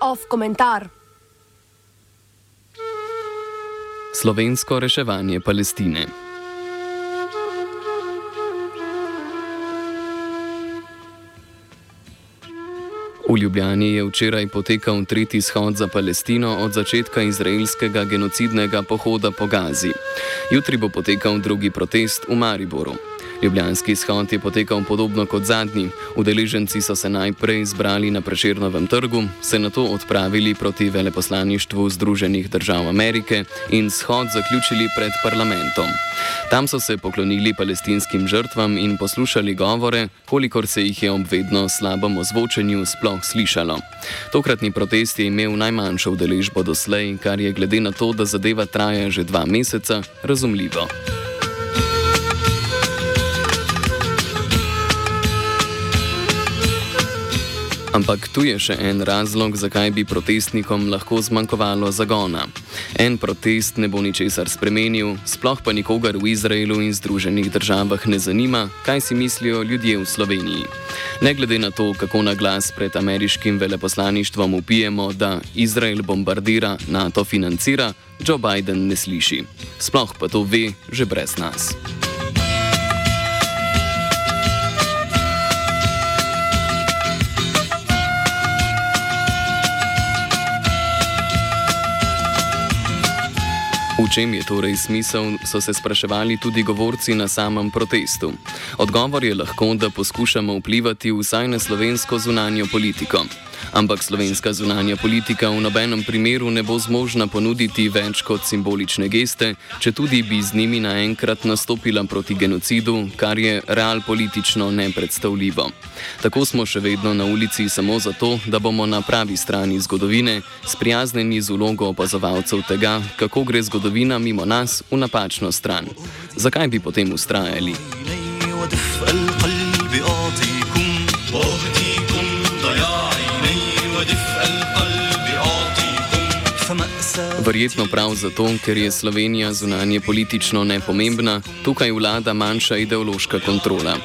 Off komentar. Slovensko reševanje Palestine. V Ljubljani je včeraj potekal tretji shod za Palestino od začetka izraelskega genocidnega pohoda po Gazi. Jutri bo potekal drugi protest v Mariboru. Ljubljanski shod je potekal podobno kot zadnji. Udeleženci so se najprej zbrali na Preširnovem trgu, se na to odpravili proti veleposlaništvu Združenih držav Amerike in shod zaključili pred parlamentom. Tam so se poklonili palestinskim žrtvam in poslušali govore, kolikor se jih je ob vedno slabem ozvočenju sploh slišalo. Tokratni protest je imel najmanjšo udeležbo doslej, kar je glede na to, da zadeva traja že dva meseca, razumljivo. Ampak tu je še en razlog, zakaj bi protestnikom lahko zmanjkovalo zagona. En protest ne bo ničesar spremenil, sploh pa nikogar v Izraelu in Združenih državah ne zanima, kaj si mislijo ljudje v Sloveniji. Ne glede na to, kako na glas pred ameriškim veleposlaništvom upijemo, da Izrael bombardira, NATO financira, Joe Biden ne sliši. Sploh pa to ve že brez nas. V čem je torej smisel, so se spraševali tudi govorci na samem protestu. Odgovor je lahko, da poskušamo vplivati vsaj na slovensko zunanjo politiko. Ampak slovenska zunanja politika v nobenem primeru ne bo zmožna ponuditi več kot simbolične geste, če tudi bi z njimi naenkrat nastopila proti genocidu, kar je real politično nepredstavljivo. Tako smo še vedno na ulici samo zato, da bomo na pravi strani zgodovine, sprijaznjeni z ulogo opazovalcev tega, kako gre zgodovina mimo nas v napačno stran. Zakaj bi potem ustrajali? Verjetno prav zato, ker je Slovenija zunanje politično nepomembna, tukaj vlada manjša ideološka kontrola.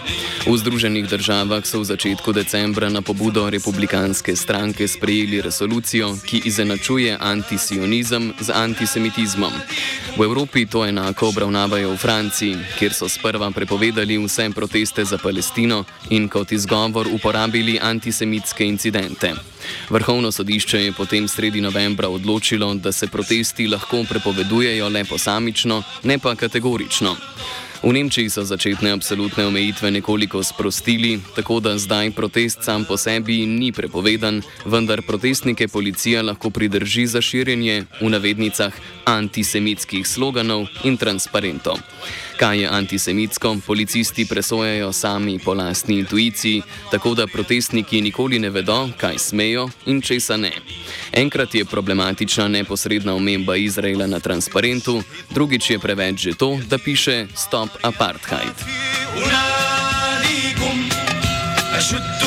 V Združenih državah so v začetku decembra na pobudo republikanske stranke sprejeli resolucijo, ki izenačuje antisionizem z antisemitizmom. V Evropi to enako obravnavajo v Franciji, kjer so sprva prepovedali vse proteste za Palestino in kot izgovor uporabili antisemitske incidente. Vrhovno sodišče je potem sredi novembra odločilo, da se protesti lahko prepovedujejo le posamično, ne pa kategorično. V Nemčiji so začetne absolutne omejitve nekoliko sprostili, tako da zdaj protest sam po sebi ni prepovedan, vendar protestnike policija lahko pridrži za širjenje v navednicah antisemitskih sloganov in transparentov. Kaj je antisemitsko, policisti presojajo sami po lastni intuiciji, tako da protestniki nikoli ne vedo, kaj smejo in česa ne. Enkrat je problematična neposredna omemba Izraela na transparentu, drugič je preveč že to, da piše Stop apartheid. I should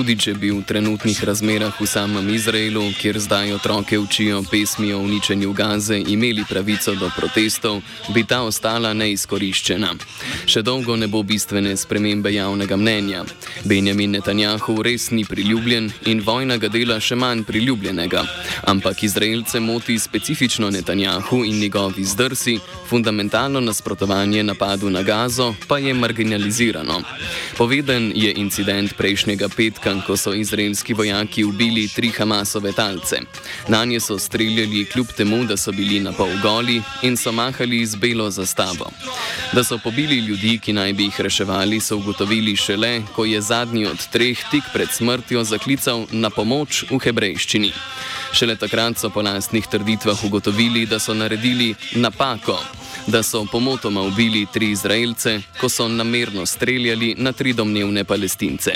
Tudi če bi v trenutnih razmerah v samem Izraelu, kjer zdaj otroke učijo pesmi o uničenju Gaze, imeli pravico do protestov, bi ta ostala neizkoriščena. Še dolgo ne bo bistvene spremembe javnega mnenja. Benjamin Netanjahu res ni priljubljen in vojna ga dela še manj priljubljenega. Ampak Izraelce moti specifično Netanjahu in njegovi zdrsi, fundamentalno nasprotovanje napadu na Gazo pa je marginalizirano. Poveden je incident prejšnjega petka petka, ko so izraelski vojaki ubili tri Hamasove talce. Na nje so streljali kljub temu, da so bili na pol goli in so mahali z belo zastavo. Da so pobili ljudi, ki naj bi jih reševali, so ugotovili šele, ko je zadnji od treh tik pred smrtjo zaklical na pomoč v hebrejščini. Šele takrat so po lastnih trditvah ugotovili, da so naredili napako da so pomotoma ubili tri Izraelce, ko so namerno streljali na tri domnevne palestince.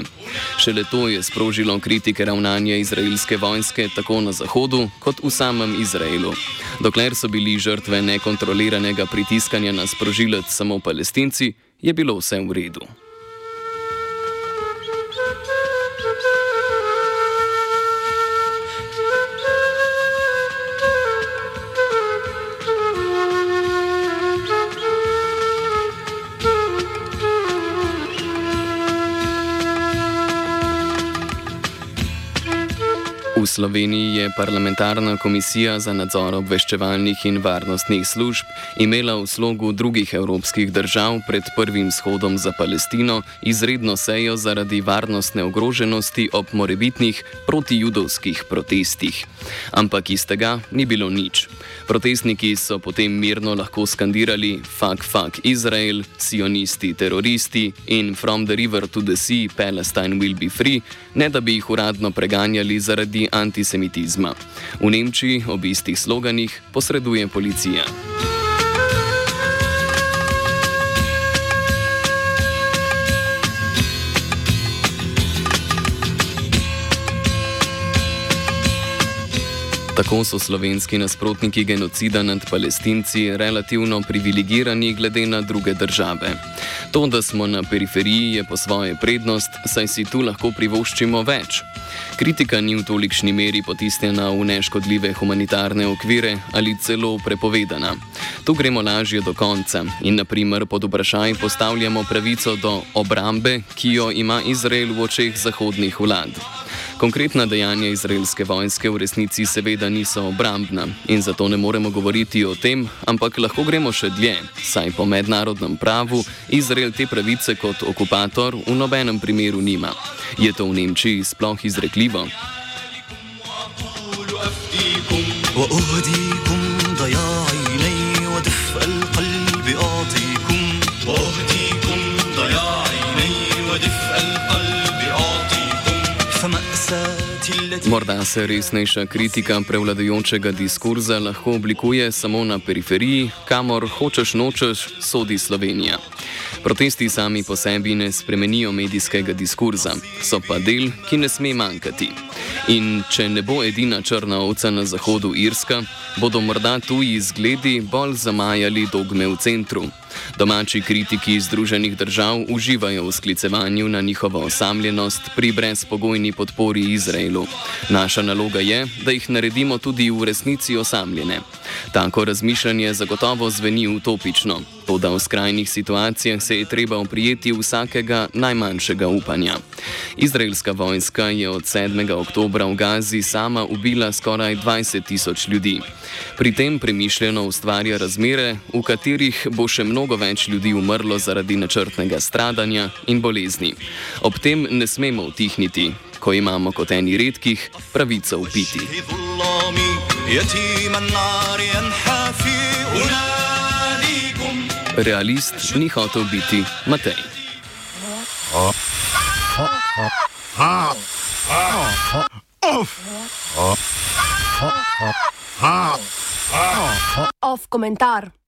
Šele to je sprožilo kritike ravnanja izraelske vojske tako na Zahodu kot v samem Izraelu. Dokler so bili žrtve nekontroliranega pritiskanja na sprožilec samo palestinci, je bilo vse v redu. V Sloveniji je parlamentarna komisija za nadzor obveščevalnih in varnostnih služb imela v slogu drugih evropskih držav pred prvim shodom za Palestino izredno sejo zaradi varnostne ogroženosti ob morebitnih protijudovskih protestih. Ampak iz tega ni bilo nič. Protestniki so potem mirno lahko skandirali Fuck, fuck Izrael, sionisti, teroristi in From the river to the sea, Palestine will be free, ne da bi jih uradno preganjali zaradi antisemitizma. V Nemčiji ob istih sloganih posreduje policija. Tako so slovenski nasprotniki genocida nad palestinci relativno privilegirani glede na druge države. To, da smo na periferiji, je po svoje prednost, saj si tu lahko privoščimo več. Kritika ni v tolikšni meri potisnjena v neškodljive humanitarne okvire ali celo prepovedana. Tu gremo lažje do konca in naprimer pod vprašaj postavljamo pravico do obrambe, ki jo ima Izrael v očeh zahodnih vlad. Konkretna dejanja izraelske vojske v resnici seveda niso obrambna in zato ne moremo govoriti o tem, ampak lahko gremo še dlje, saj po mednarodnem pravu Izrael te pravice kot okupator v nobenem primeru nima. Je to v Nemčiji sploh izrekljivo? وأهديكم Morda se resnejša kritika prevladujočega diskurza lahko oblikuje samo na periferiji, kamor hočeš nočeš, sodi Slovenija. Protesti sami po sebi ne spremenijo medijskega diskurza, so pa del, ki ne sme manjkati. In če ne bo edina črna ovca na zahodu Irska, bodo morda tuji zgledi bolj zamajali dogme v centru. Domači kritiki Združenih držav uživajo v sklicevanju na njihovo osamljenost pri brezpogojni podpori Izraelu. Naša naloga je, da jih naredimo tudi v resnici osamljene. Tako razmišljanje zagotovo zveni utopično, to da v skrajnih situacijah se je treba oprijeti vsakega najmanjšega upanja. Izraelska vojska je od 7. oktobra v Gazi sama ubila skoraj 20 tisoč ljudi. Pri tem premišljeno ustvarja razmere, v katerih bo še mnogo več ljudi umrlo zaradi načrtnega stradanja in bolezni. Ob tem ne smemo utihniti, ko imamo kot eni redkih pravico upiti. Realist ni hotel biti Matej. Off komentar.